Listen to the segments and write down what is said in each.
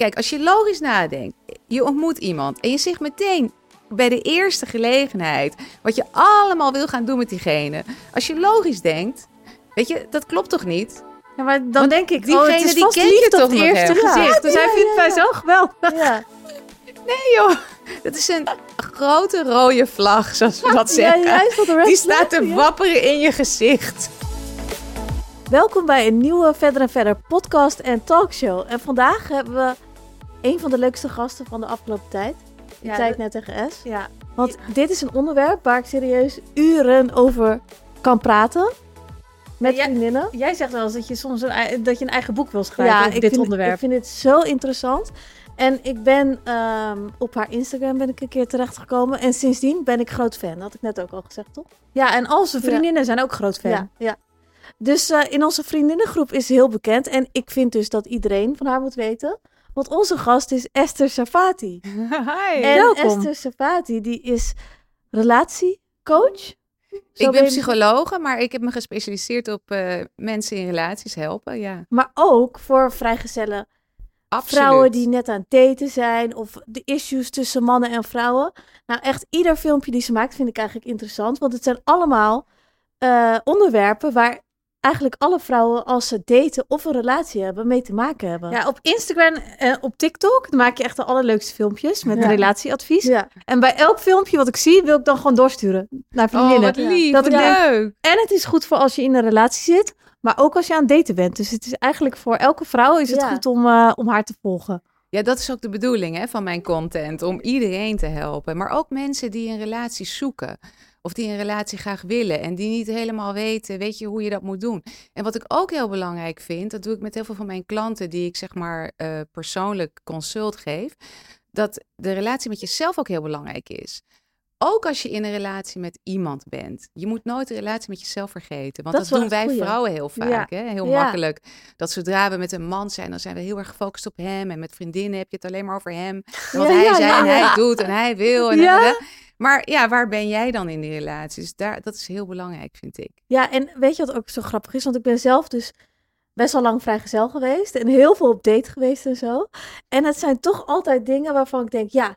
kijk, als je logisch nadenkt, je ontmoet iemand en je zegt meteen bij de eerste gelegenheid wat je allemaal wil gaan doen met diegene. Als je logisch denkt, weet je, dat klopt toch niet? Ja, maar dan Want denk ik, diegene oh, het is die vast liefde toch op het eerste gezicht. dus Ja, hij vindt mij zo geweldig. Ja. Nee joh, dat is een grote rode vlag, zoals we dat zeggen. Die staat te wapperen in je gezicht. Welkom bij een nieuwe Verder en Verder podcast en talkshow. En vandaag hebben we een van de leukste gasten van de afgelopen tijd. Ik Ja, zei het net tegen S. Ja, Want dit is een onderwerp waar ik serieus uren over kan praten. Met Ja, vriendinnen. jij zegt wel eens dat je soms een, dat je een eigen boek wil schrijven Ja, over ik dit vind, onderwerp. ik vind dit zo interessant. En ik ben ehm, op haar Instagram ben ik een keer terechtgekomen. En sindsdien ben ik groot fan. Dat had ik net ook al gezegd, toch? Ja, en al zijn vriendinnen zijn ook groot fan. Ja, ja. Dus eh, in onze vriendinnengroep is ze heel bekend. En ik vind dus dat iedereen van haar moet weten. Want onze gast is Esther Safati. Hi. En welkom. Esther Safati, die is relatiecoach. Zo Ik ben psychologe, maar ik heb me gespecialiseerd op eh, mensen in relaties helpen. Ja, Maar ook voor vrijgezellen absoluut. vrouwen die net aan het daten zijn. Of de issues tussen mannen en vrouwen. Nou, echt ieder filmpje die ze maakt vind ik eigenlijk interessant. Want het zijn allemaal eh, onderwerpen waar eigenlijk alle vrouwen als ze daten of een relatie hebben mee te maken hebben. Ja, op Instagram en op TikTok dan maak je echt de allerleukste filmpjes met Ja. relatieadvies. ja. En bij elk filmpje wat ik zie, wil ik dan gewoon doorsturen naar Oh, vriendinnen. wat lief, Dat wat ik denk- leuk. En het is goed voor als je in een relatie zit, maar ook als je aan het daten bent. Dus het is eigenlijk voor elke vrouw is het Ja. goed om, eh, om haar te volgen. Ja, dat is ook de bedoeling hè, van mijn content, om iedereen te helpen. Maar ook mensen die een relatie zoeken. Of die een relatie graag willen en die niet helemaal weten, weet je, hoe je dat moet doen. En wat ik ook heel belangrijk vind, dat doe ik met heel veel van mijn klanten die ik zeg maar eh, persoonlijk consult geef, dat de relatie met jezelf ook heel belangrijk is. Ook als je in een relatie met iemand bent. Je moet nooit de relatie met jezelf vergeten. Want Dat doen wij goeie. vrouwen heel vaak. Hè? Heel Ja. makkelijk. Dat zodra we met een man zijn, dan zijn we heel erg gefocust op hem. En met vriendinnen heb je het alleen maar over hem. En wat Ja, hij zei en hij doet en hij wil. En- en- Maar ja, waar ben jij dan in die relatie? Dus daar, dat is heel belangrijk, vind ik. Ja, en weet je wat ook zo grappig is? Want ik ben zelf dus best wel lang vrijgezel geweest. En heel veel op date geweest en zo. En het zijn toch altijd dingen waarvan ik denk, ja,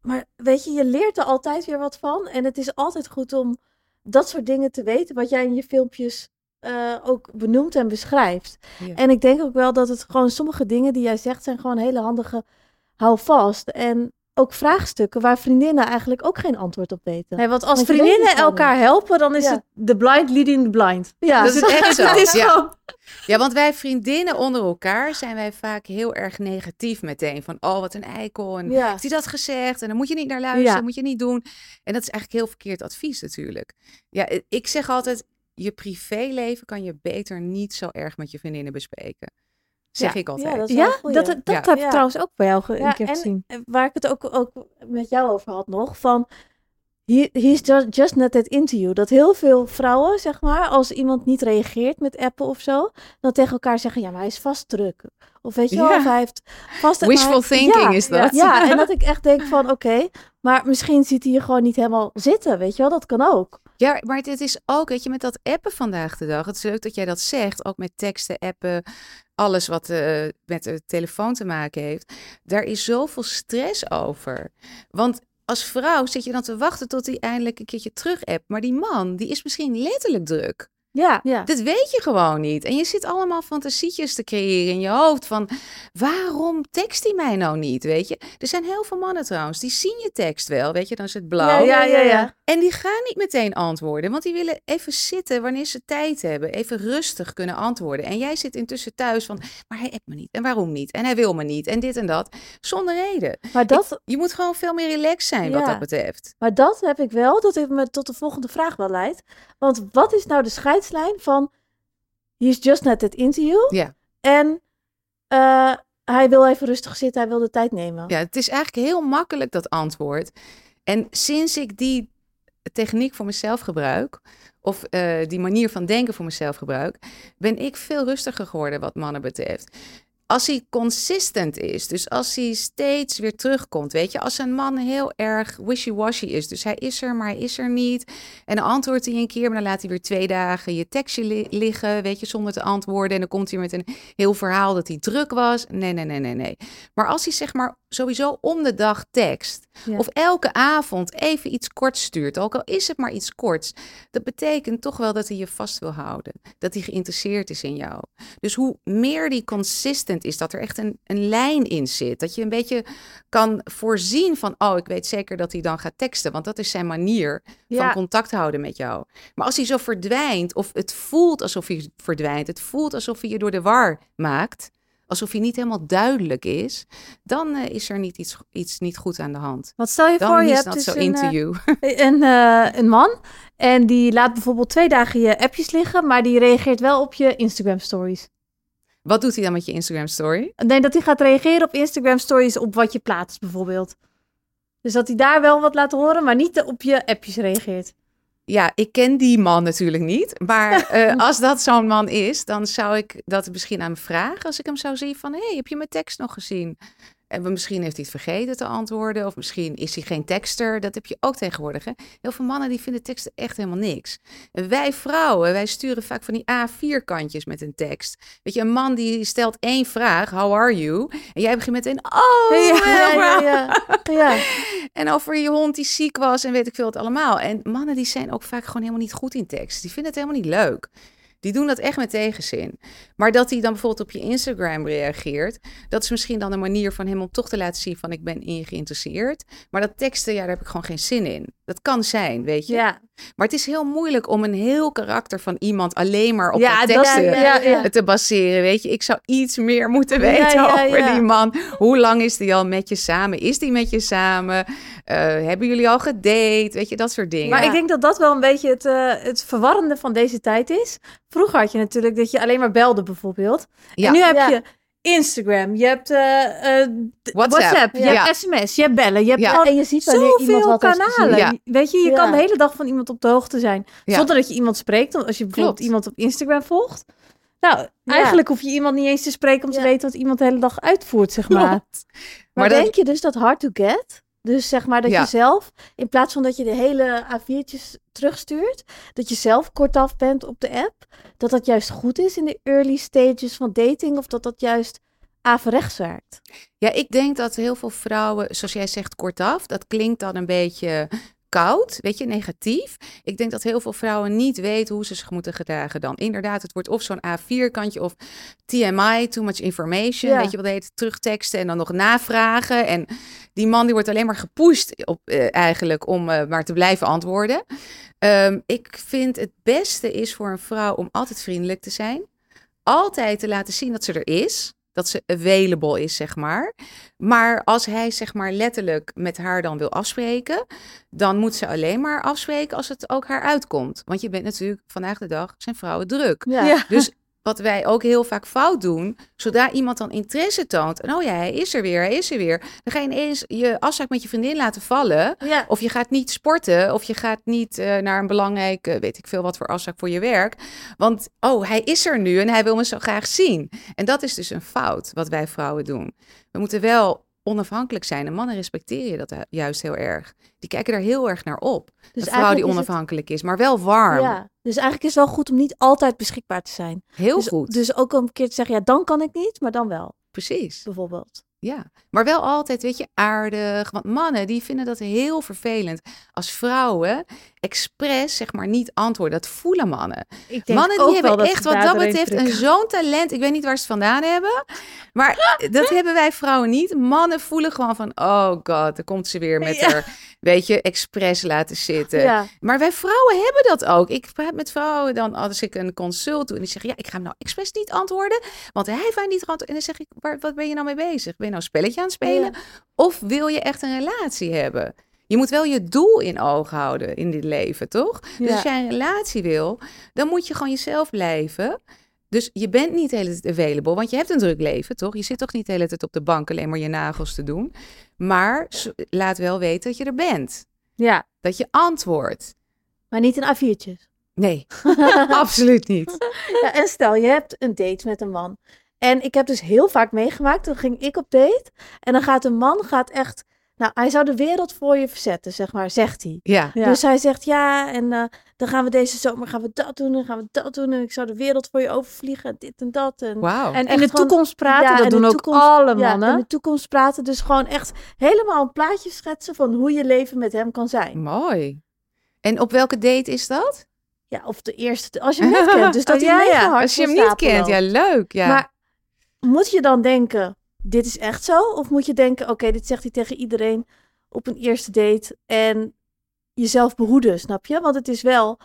maar weet je, je leert er altijd weer wat van. En het is altijd goed om dat soort dingen te weten. Wat jij in je filmpjes eh, ook benoemt en beschrijft. Ja. En ik denk ook wel dat het gewoon sommige dingen die jij zegt zijn gewoon hele handige hou vast. En ook vraagstukken waar vriendinnen eigenlijk ook geen antwoord op weten. Nee, want als Want vriendinnen het elkaar helpen, dan is Ja. het de blind leading the blind. Ja, Dat is echt zo. Het is Ja. gewoon... Ja, want wij vriendinnen onder elkaar zijn wij vaak heel erg negatief meteen. Van, oh, wat een eikel. En Ja. heeft hij dat gezegd? En dan moet je niet naar luisteren, Ja. moet je niet doen. En dat is eigenlijk heel verkeerd advies natuurlijk. Ja, ik zeg altijd, je privéleven kan je beter niet zo erg met je vriendinnen bespreken. Zeg Ja. ik altijd. Ja, dat Ja, dat, dat Ja. heb ik Ja. trouwens ook bij jou ge- een keer en gezien. waar ik het ook, ook met jou over had nog, van he, he's just, just not that into you. Dat heel veel vrouwen, zeg maar, als iemand niet reageert met appen of zo, dan tegen elkaar zeggen, ja, maar hij is vast druk. Of weet je wel, Ja. of hij heeft vast... Wishful thinking ja, is dat. Ja, en dat ik echt denk van, oké, maar misschien ziet hij je gewoon niet helemaal zitten, weet je wel, dat kan ook. Ja, maar het is ook, weet je, met dat appen vandaag de dag. Het is leuk dat jij dat zegt, ook met teksten, appen, alles wat eh, met de telefoon te maken heeft. Daar is zoveel stress over. Want als vrouw zit je dan te wachten tot hij eindelijk een keertje terug appt. Maar die man, die is misschien letterlijk druk. Ja, ja. Dat weet je gewoon niet. En je zit allemaal fantasietjes te creëren in je hoofd van waarom tekst hij mij nou niet, weet je? Er zijn heel veel mannen trouwens, die zien je tekst wel, weet je? Dan is het blauw. Ja, ja, ja, ja. En die gaan niet meteen antwoorden, want die willen even zitten wanneer ze tijd hebben. Even rustig kunnen antwoorden. En jij zit intussen thuis van, maar hij appt me niet. En waarom niet? En hij wil me niet. En dit en dat. Zonder reden. Maar dat, Je moet gewoon veel meer relaxed zijn wat dat betreft. Maar dat heb ik wel, dat heeft me tot de volgende vraag wel leidt. Want wat is nou de scheidslijn van he's just not that into you Ja. en eh, hij wil even rustig zitten, hij wil de tijd nemen. Ja, het is eigenlijk heel makkelijk dat antwoord. En sinds ik die techniek voor mezelf gebruik, of eh, die manier van denken voor mezelf gebruik, ben ik veel rustiger geworden wat mannen betreft. Als hij consistent is, dus als hij steeds weer terugkomt, weet je, als een man heel erg wishy-washy is, dus hij is er, maar hij is er niet, en dan antwoordt hij een keer, maar dan laat hij weer twee dagen je tekstje li- liggen, weet je, zonder te antwoorden, en dan komt hij met een heel verhaal dat hij druk was. Nee, nee, nee, nee, nee. Maar als hij zeg maar sowieso om de dag tekst, Ja. of elke avond even iets korts stuurt, ook al is het maar iets korts, dat betekent toch wel dat hij je vast wil houden, dat hij geïnteresseerd is in jou. Dus hoe meer die consistent is, dat er echt een, een lijn in zit. Dat je een beetje kan voorzien van, oh, ik weet zeker dat hij dan gaat teksten. Want dat is zijn manier van contact houden met jou. Maar als hij zo verdwijnt, of het voelt alsof hij verdwijnt, het voelt alsof hij je door de war maakt, alsof hij niet helemaal duidelijk is, dan eh, is er niet iets, iets niet goed aan de hand. Want stel je Dan voor, je hebt dus een, into eh, you. een, eh, een man en die laat bijvoorbeeld twee dagen je appjes liggen, maar die reageert wel op je Instagram stories. Wat doet hij dan met je Instagram story? Nee, dat hij gaat reageren op Instagram stories op wat je plaatst bijvoorbeeld. Dus dat hij daar wel wat laat horen, maar niet op je appjes reageert. Ja, ik ken die man natuurlijk niet. Maar eh, als dat zo'n man is, dan zou ik dat misschien aan hem vragen. Als ik hem zou zien van, hey, heb je mijn tekst nog gezien? En misschien heeft hij het vergeten te antwoorden. Of misschien is hij geen tekster. Dat heb je ook tegenwoordig. Hè? Heel veel mannen die vinden teksten echt helemaal niks. En wij vrouwen, wij sturen vaak van die A4-kantjes met een tekst. Weet je, een man die stelt één vraag, how are you? En jij begint met een, oh, ja, ja, ja, ja, ja. en over je hond die ziek was en weet ik veel het allemaal. En mannen die zijn ook vaak gewoon helemaal niet goed in tekst. Die vinden het helemaal niet leuk. Die doen dat echt met tegenzin. Maar dat hij dan bijvoorbeeld op je Instagram reageert, dat is misschien dan een manier van hem om toch te laten zien van ik ben in je geïnteresseerd. Maar dat teksten, ja, daar heb ik gewoon geen zin in. Dat kan zijn, weet je. ja. Maar het is heel moeilijk om een heel karakter van iemand alleen maar op Ja, dat teksten ja, ja, ja. te baseren. Weet je, ik zou iets meer moeten weten over die man. Hoe lang is die al met je samen? Is die met je samen? Eh, hebben jullie al gedate? Weet je, dat soort dingen. Maar ik denk dat dat wel een beetje het, eh, het verwarrende van deze tijd is. Vroeger had je natuurlijk dat je alleen maar belde bijvoorbeeld. Ja. En nu heb je Instagram, je hebt eh, eh, WhatsApp. Je hebt sms, je hebt bellen, je hebt Ja. En je ziet wanneer iemand zoveel wat kanalen. Ja. Weet je, je Ja. kan de hele dag van iemand op de hoogte zijn. Ja. Zonder dat je iemand spreekt. Als je bijvoorbeeld Klopt. iemand op Instagram volgt. Nou, eigenlijk hoef je iemand niet eens te spreken om te Ja. weten wat iemand de hele dag uitvoert, zeg maar. Klopt. Maar, Maar dat- denk je dus dat hard to get? Dus zeg maar dat Ja. je zelf, in plaats van dat je de hele A4'tjes terugstuurt, dat je zelf kortaf bent op de app, dat dat juist goed is in de early stages van dating of dat dat juist averechts werkt? Ja, ik denk dat heel veel vrouwen, zoals jij zegt, kortaf, dat klinkt dan een beetje koud, weet je, negatief. Ik denk dat heel veel vrouwen niet weten hoe ze zich moeten gedragen dan. Inderdaad, het wordt of zo'n A4-kantje of TMI, too much information, Ja. weet je wat heet, terugteksten en dan nog navragen. En die man die wordt alleen maar gepusht op, eh, eigenlijk om eh, maar te blijven antwoorden. Ehm, ik vind het beste is voor een vrouw om altijd vriendelijk te zijn. Altijd te laten zien dat ze er is. Dat ze available is, zeg maar. Maar als hij, zeg maar, letterlijk met haar dan wil afspreken, dan moet ze alleen maar afspreken als het ook haar uitkomt. Want je bent natuurlijk vandaag de dag zijn vrouwen druk. Ja. Dus wat wij ook heel vaak fout doen, zodra iemand dan interesse toont, en oh ja, hij is er weer, hij is er weer, dan ga je ineens je afspraak met je vriendin laten vallen. Ja. Of je gaat niet sporten, of je gaat niet eh, naar een belangrijke, weet ik veel wat voor afspraak voor je werk. Want, oh, hij is er nu en hij wil me zo graag zien. En dat is dus een fout wat wij vrouwen doen. We moeten wel onafhankelijk zijn. En mannen respecteren dat juist heel erg. Die kijken er heel erg naar op. Dus een vrouw die eigenlijk is het- onafhankelijk is, maar wel warm. Ja, dus eigenlijk is het wel goed om niet altijd beschikbaar te zijn. Heel dus, goed. Dus ook een keer te zeggen, ja, dan kan ik niet, maar dan wel, Precies. bijvoorbeeld. Ja, maar wel altijd, weet je, aardig. Want mannen, die vinden dat heel vervelend. Als vrouwen expres, zeg maar, niet antwoorden. Dat voelen mannen. Ik denk Mannen, ook die hebben echt wat dat betreft een zo'n talent. Ik weet niet waar ze het vandaan hebben. Maar dat hebben wij vrouwen niet. Mannen voelen gewoon van, oh god, daar komt ze weer met Ja. haar, weet je, expres laten zitten. Ja, Maar wij vrouwen hebben dat ook. Ik praat met vrouwen dan als ik een consult doe en die zeggen, ja, ik ga hem nou expres niet antwoorden, want hij mij niet geantwoord. En dan zeg ik, waar, wat ben je nou mee bezig? Ben nou een spelletje aan het spelen? Of wil je echt een relatie hebben? Je moet wel je doel in ogen houden in dit leven, toch? Dus als jij een relatie wil, dan moet je gewoon jezelf blijven. Dus je bent niet de hele tijd available, want je hebt een druk leven, toch? Je zit toch niet de hele tijd op de bank alleen maar je nagels te doen. Maar laat wel weten dat je er bent. Ja, Dat je antwoordt. maar niet in A4'tjes. Nee, absoluut niet. Ja, en stel, je hebt een date met een man. En ik heb dus heel vaak meegemaakt, dan ging ik op date. En dan gaat een man gaat echt, nou, hij zou de wereld voor je verzetten, zeg maar, zegt hij. Ja. Ja. Dus hij zegt ja, en eh, dan gaan we deze zomer gaan we dat doen en gaan we dat doen. En ik zou de wereld voor je overvliegen, dit en dat. En, Wauw. En in de gewoon- toekomst praten, Ja, dat doen ook toekomst- alle ja, mannen. in de toekomst praten. Dus gewoon echt helemaal een plaatje schetsen van hoe je leven met hem kan zijn. Mooi. En op welke date is dat? Ja, of de eerste, als je hem net kent. Dus dat Oh, hij ja, ja. Als je hem niet kent, ja, leuk. Ja. Maar moet je dan denken, dit is echt zo? Of moet je denken, oké, dit zegt hij tegen iedereen op een eerste date. En jezelf behoeden, snap je? Want het is wel...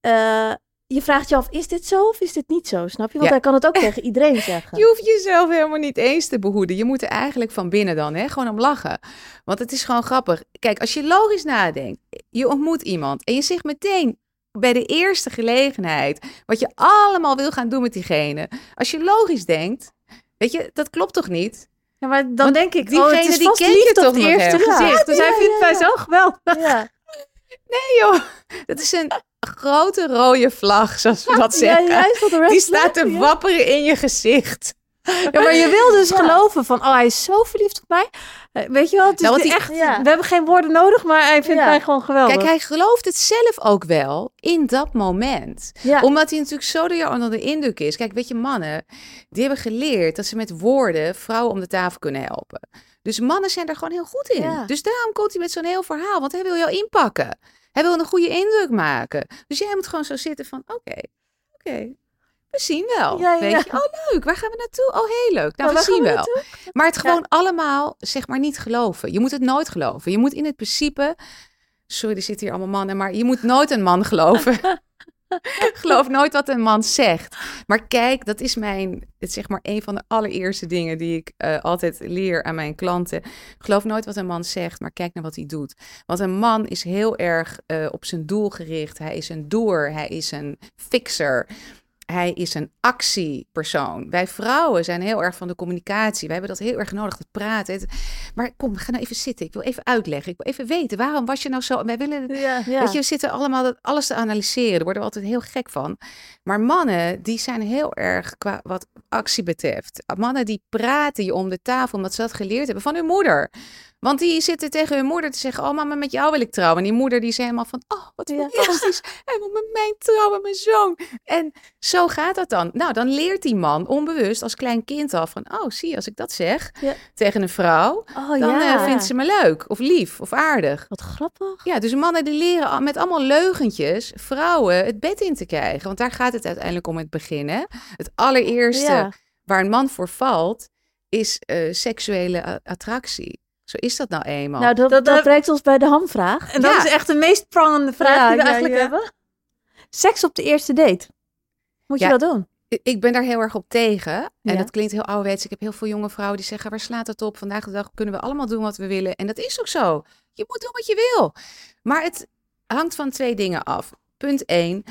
eh, je vraagt je af, is dit zo of is dit niet zo? Snap je? Want Ja. hij kan het ook tegen iedereen zeggen. Je hoeft jezelf helemaal niet eens te behoeden. Je moet er eigenlijk van binnen dan, hè, gewoon om lachen. Want het is gewoon grappig. Kijk, als je logisch nadenkt, je ontmoet iemand en je zegt meteen bij de eerste gelegenheid wat je allemaal wil gaan doen met diegene. Als je logisch denkt, weet je, dat klopt toch niet? Ja, maar dan Want denk ik, diegene oh, het is die vast ken je toch op het eerste gezicht. Ja, dus ja, hij vindt ja, mij ja. zo geweldig. Ja, Nee joh, dat is een grote rode vlag, zoals we dat ja, zeggen. Die staat te ja. wapperen in je gezicht. Ja, maar je wil dus Ja. geloven van, oh, hij is zo verliefd op mij. Eh, Weet je wel, het is Nou, echt, Ja. we hebben geen woorden nodig, maar hij vindt mij gewoon geweldig. Kijk, hij gelooft het zelf ook wel in dat moment. Omdat hij natuurlijk zo door jou onder de indruk is. Kijk, weet je, mannen, die hebben geleerd dat ze met woorden vrouwen om de tafel kunnen helpen. Dus mannen zijn daar gewoon heel goed in. Dus daarom komt hij met zo'n heel verhaal, want hij wil jou inpakken. Hij wil een goede indruk maken. Dus jij moet gewoon zo zitten van, oké, oké, we zien wel. Ja, ja. Weet je, oh leuk, waar gaan we naartoe? Oh, heel leuk. Nou, we zien we wel. Maar het gewoon allemaal, zeg maar, niet geloven. Je moet het nooit geloven. Je moet in het principe... Sorry, er zitten hier allemaal mannen, maar je moet nooit een man geloven. Geloof nooit wat een man zegt. Maar kijk, dat is mijn, het zeg maar een van de allereerste dingen die ik eh, altijd leer aan mijn klanten. Geloof nooit wat een man zegt, maar kijk naar wat hij doet. Want een man is heel erg eh, op zijn doel gericht. Hij is een doer, hij is een fixer. Hij is een actiepersoon. Wij vrouwen zijn heel erg van de communicatie. Wij hebben dat heel erg nodig, het praten. Maar kom, ga nou even zitten. Ik wil even uitleggen. Ik wil even weten, waarom was je nou zo... Wij willen Ja, ja. Weet je, we zitten allemaal dat alles te analyseren. Daar worden we altijd heel gek van. Maar mannen, die zijn heel erg qua wat actie betreft. Mannen die praten je om de tafel omdat ze dat geleerd hebben van hun moeder. Want die zitten tegen hun moeder te zeggen: Oh, mama, met jou wil ik trouwen. En die moeder die is helemaal van: Oh, wat Ja. fantastisch. Hij wil met mij trouwen, mijn zoon. En zo gaat dat dan. Nou, dan leert die man onbewust als klein kind al van: Oh, zie als ik dat zeg Ja. tegen een vrouw, Oh dan ja. eh, vindt ze me leuk of lief of aardig. Wat grappig. Ja, dus mannen die leren met allemaal leugentjes vrouwen het bed in te krijgen. Want daar gaat het uiteindelijk om het begin. Hè? Het allereerste Ja. waar een man voor valt, is eh, seksuele attractie. Zo is dat nou eenmaal. Nou, dat, Dat- dat, dat- brengt ons bij de hamvraag. En dat Ja. is echt de meest prangende vraag Ja, die we ja, eigenlijk ja. hebben. Seks op de eerste date. Moet je dat doen? Ik ben daar heel erg op tegen. En Ja. dat klinkt heel ouderwets. Ik heb heel veel jonge vrouwen die zeggen, waar slaat het op? Vandaag de dag kunnen we allemaal doen wat we willen. En dat is ook zo. Je moet doen wat je wil. Maar het hangt van twee dingen af. Punt 1.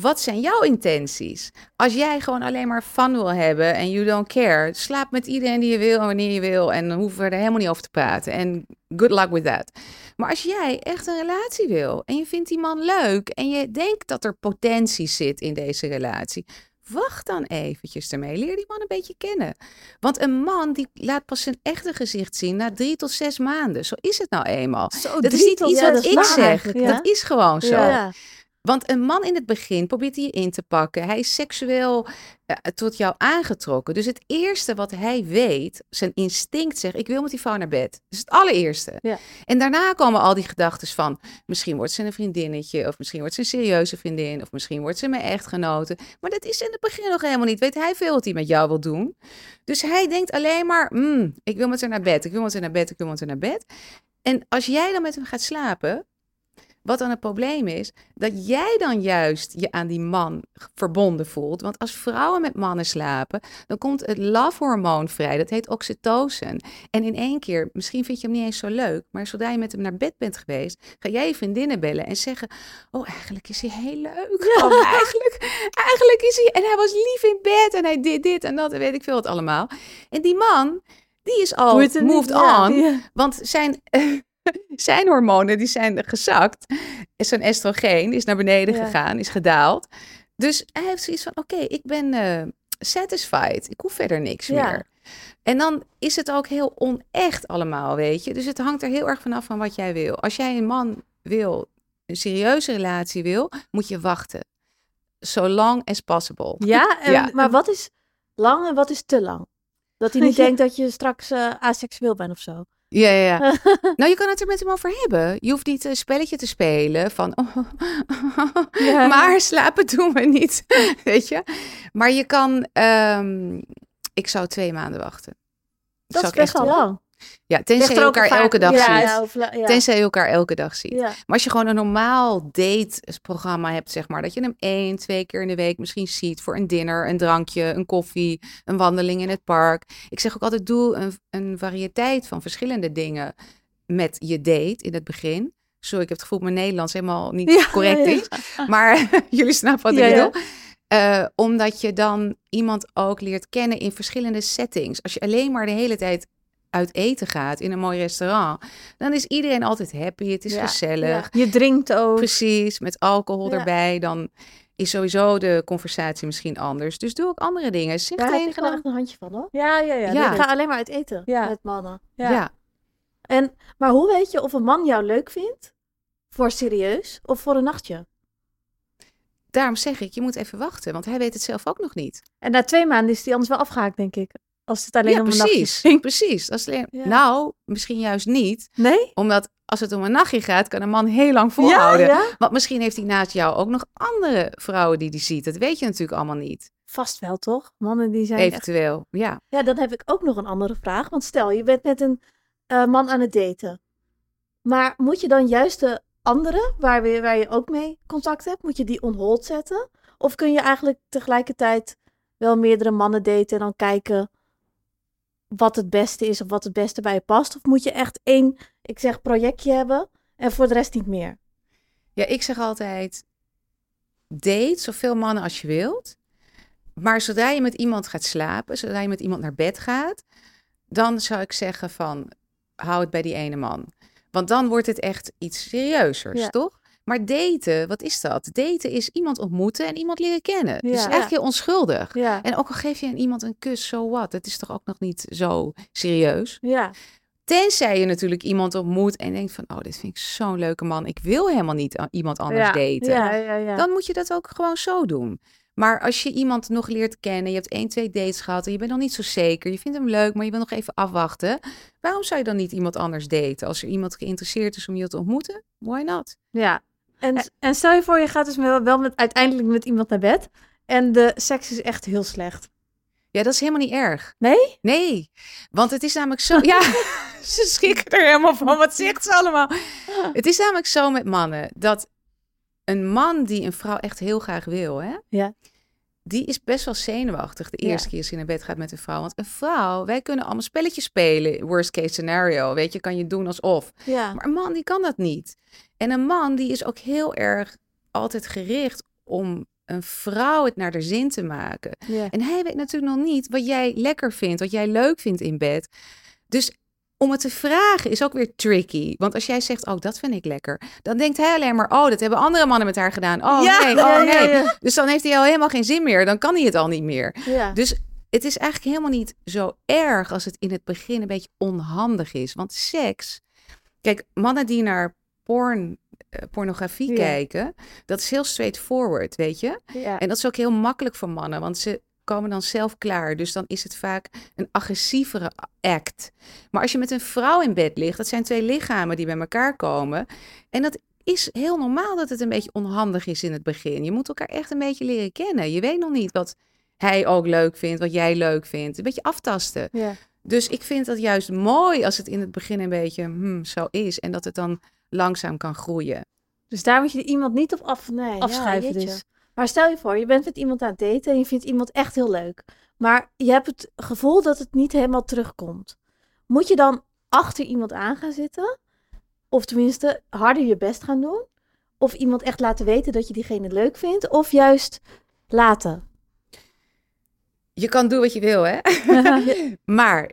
Wat zijn jouw intenties? Als jij gewoon alleen maar fun wil hebben en you don't care, slaap met iedereen die je wil en wanneer je wil en dan hoeven we er helemaal niet over te praten. En good luck with that. Maar als jij echt een relatie wil en je vindt die man leuk en je denkt dat er potentie zit in deze relatie, wacht dan eventjes ermee. Leer die man een beetje kennen. Want een man die laat pas zijn echte gezicht zien na drie tot zes maanden. Zo is het nou eenmaal. Zo, Dat is niet tot iets ja, wat ik zeg. ja. Dat is gewoon zo. Ja. Want een man in het begin probeert hij je in te pakken. Hij is seksueel eh, tot jou aangetrokken. Dus het eerste wat hij weet, zijn instinct zegt: Ik wil met die vrouw naar bed. Dat is het allereerste. Ja. En daarna komen al die gedachten van: Misschien wordt ze een vriendinnetje, of misschien wordt ze een serieuze vriendin, of misschien wordt ze mijn echtgenote. Maar dat is in het begin nog helemaal niet. Weet hij veel wat hij met jou wil doen? Dus hij denkt alleen maar: "Mm, Ik wil met haar naar bed, ik wil met haar naar bed, ik wil met haar naar bed. En als jij dan met hem gaat slapen, wat dan het probleem is, dat jij dan juist je aan die man verbonden voelt. Want als vrouwen met mannen slapen, dan komt het love-hormoon vrij. Dat heet oxytocin. En in één keer, misschien vind je hem niet eens zo leuk, maar zodra je met hem naar bed bent geweest, ga jij je vriendinnen bellen en zeggen: Oh, eigenlijk is hij heel leuk. Oh, eigenlijk, eigenlijk is hij. En hij was lief in bed en hij deed dit en dat en weet ik veel wat allemaal. En die man, die is al moved on. ja. Want zijn, zijn hormonen die zijn gezakt. Zijn estrogeen is naar beneden Ja. gegaan, is gedaald. Dus hij heeft zoiets van, oké, ik ben eh, satisfied. Ik hoef verder niks Ja. meer. En dan is het ook heel onecht allemaal, weet je. Dus het hangt er heel erg vanaf van wat jij wil. Als jij een man wil, een serieuze relatie wil, moet je wachten. So long as possible. Ja, en, Ja. maar wat is lang en wat is te lang? Dat hij niet denkt dat je straks eh, aseksueel bent of zo. Ja, ja, ja. nou, je kan het er met hem over hebben. Je hoeft niet een spelletje te spelen van... oh, Ja. maar slapen doen we niet, weet je. Maar je kan... ehm, ik zou twee maanden wachten. Dat is best echt wel lang. Ja, tenzij je elkaar vaak- elke dag ja, ziet. Ja, ja. Tenzij je elkaar elke dag ziet. Maar als je gewoon een normaal date-programma hebt, zeg maar, dat je hem één, twee keer in de week misschien ziet voor een dinner, een drankje, een koffie, een wandeling in het park. Ik zeg ook altijd, doe een, een variëteit van verschillende dingen met je date in het begin. Sorry, ik heb het gevoel dat mijn Nederlands helemaal niet correct is. Maar jullie snappen wat ik bedoel. Eh, omdat je dan iemand ook leert kennen in verschillende settings. Als je alleen maar de hele tijd uit eten gaat in een mooi restaurant, dan is iedereen altijd happy. Het is Ja, gezellig. Ja. Je drinkt ook. Precies, met alcohol Ja. erbij, dan is sowieso de conversatie misschien anders. Dus doe ook andere dingen. Zeg Daar heb tegen ik wel hem. echt een handje van hoor. Ja, ja, ja. Ja. Ik ga alleen maar uit eten Ja. met mannen. Ja. Ja. En, maar hoe weet je of een man jou leuk vindt? Voor serieus of voor een nachtje? daarom zeg ik, je moet even wachten, want hij weet het zelf ook nog niet. En na twee maanden is die anders wel afgehaakt, denk ik. Als het alleen ja, om een nachtje precies. ging. Precies. Alleen... Ja. Nou, misschien juist niet, Nee? omdat als het om een nachtje gaat, kan een man heel lang volhouden. Ja? Want misschien heeft hij naast jou ook nog andere vrouwen die hij ziet. Dat weet je natuurlijk allemaal niet. Vast wel, toch? Mannen die zijn echt... Eventueel, ja. Ja, dan heb ik ook nog een andere vraag. Want stel, je bent met een eh, man aan het daten. Maar moet je dan juist de andere, waar, we, waar je ook mee contact hebt, moet je die on hold zetten? Of kun je eigenlijk tegelijkertijd wel meerdere mannen daten en dan kijken wat het beste is of wat het beste bij je past? Of moet je echt één, ik zeg, projectje hebben en voor de rest niet meer? Ja, ik zeg altijd: date zoveel mannen als je wilt. Maar zodra je met iemand gaat slapen, zodra je met iemand naar bed gaat, dan zou ik zeggen van hou het bij die ene man. Want dan wordt het echt iets serieuzers, Ja. toch? Maar daten, wat is dat? Daten is iemand ontmoeten en iemand leren kennen. Dus Ja. eigenlijk heel onschuldig. Ja, En ook al geef je aan iemand een kus, so what? Het is toch ook nog niet zo serieus? ja, Tenzij je natuurlijk iemand ontmoet en denkt van... oh, dit vind ik zo'n leuke man. Ik wil helemaal niet iemand anders ja, daten. ja, ja, ja. Dan moet je dat ook gewoon zo doen. Maar als je iemand nog leert kennen... je hebt één, twee dates gehad en je bent nog niet zo zeker... je vindt hem leuk, maar je wil nog even afwachten... waarom zou je dan niet iemand anders daten? Als er iemand geïnteresseerd is om je te ontmoeten, why not? Ja. En, en stel je voor, je gaat dus wel, wel met, uiteindelijk met iemand naar bed. En de seks is echt heel slecht. Ja, dat is helemaal niet erg. Nee? Nee, want het is namelijk zo... Ja, ze schrikken er helemaal van. Wat zegt ze allemaal? Het is namelijk zo met mannen dat een man die een vrouw echt heel graag wil, hè? Ja. Die is best wel zenuwachtig de Ja. eerste keer als hij naar bed gaat met een vrouw. Want een vrouw, wij kunnen allemaal spelletjes spelen. Worst case scenario, weet je, kan je doen alsof. Ja. Maar een man die kan dat niet. En een man die is ook heel erg altijd gericht om een vrouw het naar de zin te maken. ja. En hij weet natuurlijk nog niet wat jij lekker vindt, wat jij leuk vindt in bed. Dus om het te vragen is ook weer tricky. Want als jij zegt, oh, dat vind ik lekker. Dan denkt hij alleen maar, oh, dat hebben andere mannen met haar gedaan. Oh, Ja, nee, oh, nee. ja. Dus dan heeft hij al helemaal geen zin meer. Dan kan hij het al niet meer. Dus het is eigenlijk helemaal niet zo erg als het in het begin een beetje onhandig is. Want seks... Kijk, mannen die naar porn, eh, pornografie Ja. kijken, dat is heel straightforward, weet je? ja. En dat is ook heel makkelijk voor mannen, want ze komen dan zelf klaar. Dus dan is het vaak een agressievere act. Maar als je met een vrouw in bed ligt, dat zijn twee lichamen die bij elkaar komen. En dat is heel normaal dat het een beetje onhandig is in het begin. Je moet elkaar echt een beetje leren kennen. Je weet nog niet wat hij ook leuk vindt, wat jij leuk vindt. Een beetje aftasten. ja. Dus ik vind dat juist mooi als het in het begin een beetje hmm, zo is. En dat het dan langzaam kan groeien. Dus daar moet je iemand niet op af, Nee, afschuiven. ja, dus. Maar stel je voor, je bent met iemand aan het daten en je vindt iemand echt heel leuk. Maar je hebt het gevoel dat het niet helemaal terugkomt. Moet je dan achter iemand aan gaan zitten? Of tenminste harder je best gaan doen? Of iemand echt laten weten dat je diegene leuk vindt? Of juist laten? Je kan doen wat je wil, hè? Maar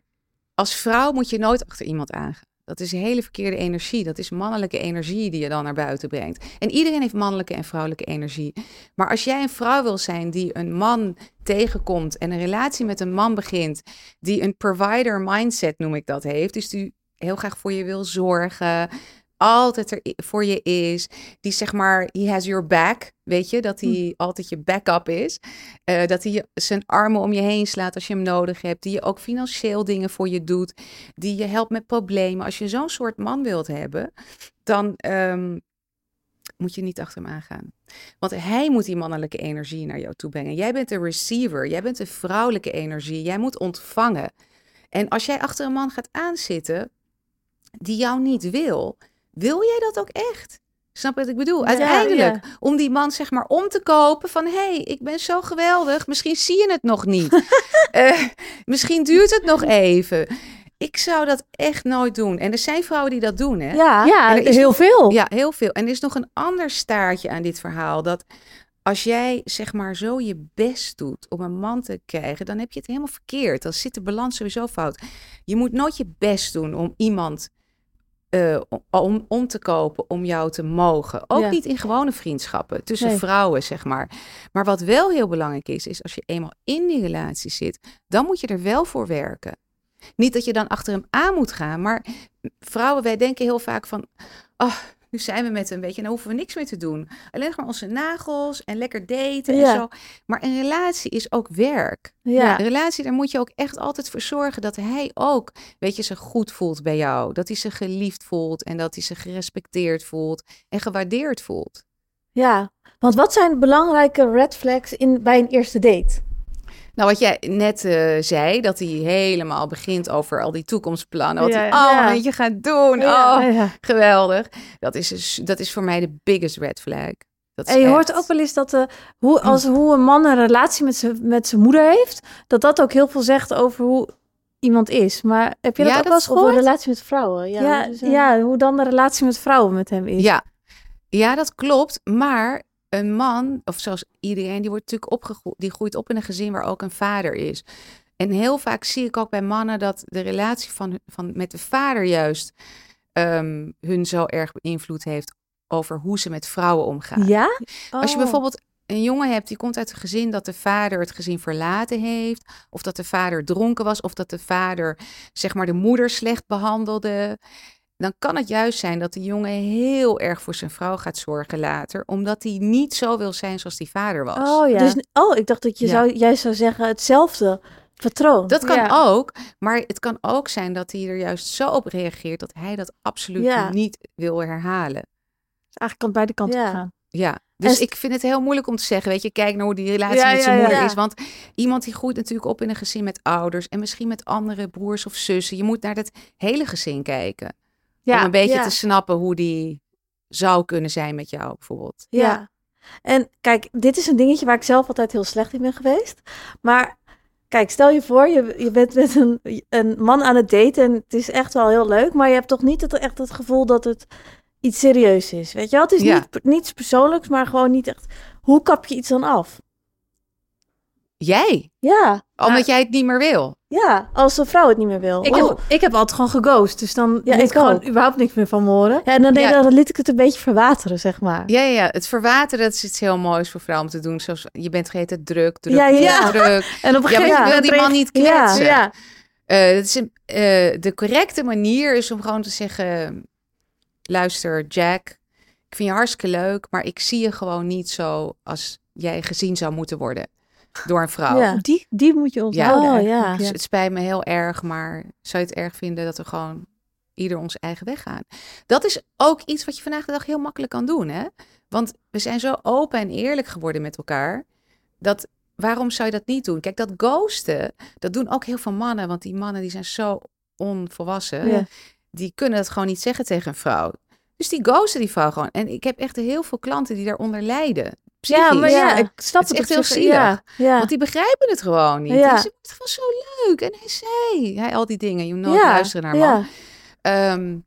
als vrouw moet je nooit achter iemand aangaan. Dat is hele verkeerde energie. Dat is mannelijke energie die je dan naar buiten brengt. En iedereen heeft mannelijke en vrouwelijke energie. Maar als jij een vrouw wil zijn die een man tegenkomt en een relatie met een man begint, die een provider mindset noem ik dat heeft, dus die heel graag voor je wil zorgen, altijd er voor je is. Die zeg maar, he has your back. Weet je, dat hij hm. altijd je backup is. Uh, dat hij zijn armen om je heen slaat als je hem nodig hebt. Die je ook financieel dingen voor je doet. Die je helpt met problemen. Als je zo'n soort man wilt hebben, dan um, moet je niet achter hem aangaan. Want hij moet die mannelijke energie naar jou toe brengen. Jij bent de receiver. Jij bent de vrouwelijke energie. Jij moet ontvangen. En als jij achter een man gaat aanzitten die jou niet wil, wil jij dat ook echt? Snap je wat ik bedoel? Uiteindelijk, om die man zeg maar om te kopen van... hé, hey, ik ben zo geweldig, misschien zie je het nog niet. uh, misschien duurt het nog even. Ik zou dat echt nooit doen. En er zijn vrouwen die dat doen, hè? Ja, ja heel veel. Ja, heel veel. En er is nog een ander staartje aan dit verhaal. Dat als jij zeg maar zo je best doet om een man te krijgen... dan heb je het helemaal verkeerd. Dan zit de balans sowieso fout. Je moet nooit je best doen om iemand uh, om, om te kopen om jou te mogen. Ook niet in gewone vriendschappen tussen vrouwen, zeg maar. Maar wat wel heel belangrijk is, is als je eenmaal in die relatie zit, dan moet je er wel voor werken. Niet dat je dan achter hem aan moet gaan, maar vrouwen, wij denken heel vaak van, oh, nu zijn we met een beetje, dan hoeven we niks meer te doen. Alleen maar onze nagels en lekker daten en zo. Maar een relatie is ook werk. Ja. Een relatie, daar moet je ook echt altijd voor zorgen dat hij ook, weet je, zich goed voelt bij jou. Dat hij zich geliefd voelt en dat hij zich gerespecteerd voelt en gewaardeerd voelt. Ja, want wat zijn belangrijke red flags in, bij een eerste date? Nou, wat jij net uh, zei, dat hij helemaal begint over al die toekomstplannen. Wat hij allemaal je gaat doen. oh, geweldig. Dat is, dus, dat is voor mij de biggest red flag. Dat en je hoort ook wel eens dat uh, hoe, als, hoe een man een relatie met zijn met zijn moeder heeft, dat dat ook heel veel zegt over hoe iemand is. Maar heb je dat ook wel eens gehoord? Over een relatie met vrouwen. Ja, ja, dus, uh... ja, hoe dan de relatie met vrouwen met hem is. Ja, ja dat klopt. Maar een man, of zoals iedereen, die wordt natuurlijk opgegroeid, die groeit op in een gezin waar ook een vader is. En heel vaak zie ik ook bij mannen dat de relatie van, van, met de vader juist um, hun zo erg beïnvloed heeft over hoe ze met vrouwen omgaan. Ja? Als je oh. bijvoorbeeld een jongen hebt die komt uit een gezin dat de vader het gezin verlaten heeft, of dat de vader dronken was, of dat de vader zeg maar de moeder slecht behandelde dan kan het juist zijn dat de jongen heel erg voor zijn vrouw gaat zorgen later, omdat hij niet zo wil zijn zoals die vader was. Oh ja. Dus, oh, ik dacht dat je zou, juist zou zeggen hetzelfde patroon. Dat kan ook, maar het kan ook zijn dat hij er juist zo op reageert dat hij dat absoluut niet wil herhalen. Dus eigenlijk kan beide kanten gaan. Ja, dus ik vind het heel moeilijk om te zeggen, weet je, kijk naar hoe die relatie met zijn moeder is. Want iemand die groeit natuurlijk op in een gezin met ouders en misschien met andere broers of zussen. Je moet naar het hele gezin kijken. Ja, om een beetje te snappen hoe die zou kunnen zijn met jou bijvoorbeeld. Ja. En kijk, dit is een dingetje waar ik zelf altijd heel slecht in ben geweest. Maar kijk, stel je voor, je, je bent met een, een man aan het daten en het is echt wel heel leuk. Maar je hebt toch niet het, echt het gevoel dat het iets serieus is. Weet je wel? Het is niet, niets persoonlijks, maar gewoon niet echt. Hoe kap je iets dan af? Jij? Ja. Omdat jij het niet meer wil? Ja, als een vrouw het niet meer wil. Ik, heb, ik heb altijd gewoon geghost, dus dan ja, ik gewoon überhaupt niks meer van horen. Ja, en dan, ja. dan liet ik het een beetje verwateren, zeg maar. Ja, ja, het verwateren dat is iets heel moois voor vrouwen om te doen. Zoals je bent vergeten druk, druk, ja, ja. druk. En op een gegeven moment wil die man niet kletsen. Ja, ja. Uh, is uh, de correcte manier is om gewoon te zeggen: luister, Jack, ik vind je hartstikke leuk, maar ik zie je gewoon niet zo als jij gezien zou moeten worden door een vrouw. Ja, die, die moet je onthouden. Oh, ja. Dus het spijt me heel erg, maar zou je het erg vinden dat we gewoon ieder onze eigen weg gaan? Dat is ook iets wat je vandaag de dag heel makkelijk kan doen, hè? Want we zijn zo open en eerlijk geworden met elkaar, dat waarom zou je dat niet doen? Kijk, dat ghosten, dat doen ook heel veel mannen, want die mannen die zijn zo onvolwassen. Die kunnen het gewoon niet zeggen tegen een vrouw. Dus die ghosten die vrouw gewoon. En ik heb echt heel veel klanten die daaronder lijden. Ja, maar ja, ik snap het, het echt heel zielig. Ja, Want die begrijpen het gewoon niet. Ja. Ze het gewoon zo leuk. En hij zei, hij al die dingen. Je moet nooit luisteren naar man. Ja. Um,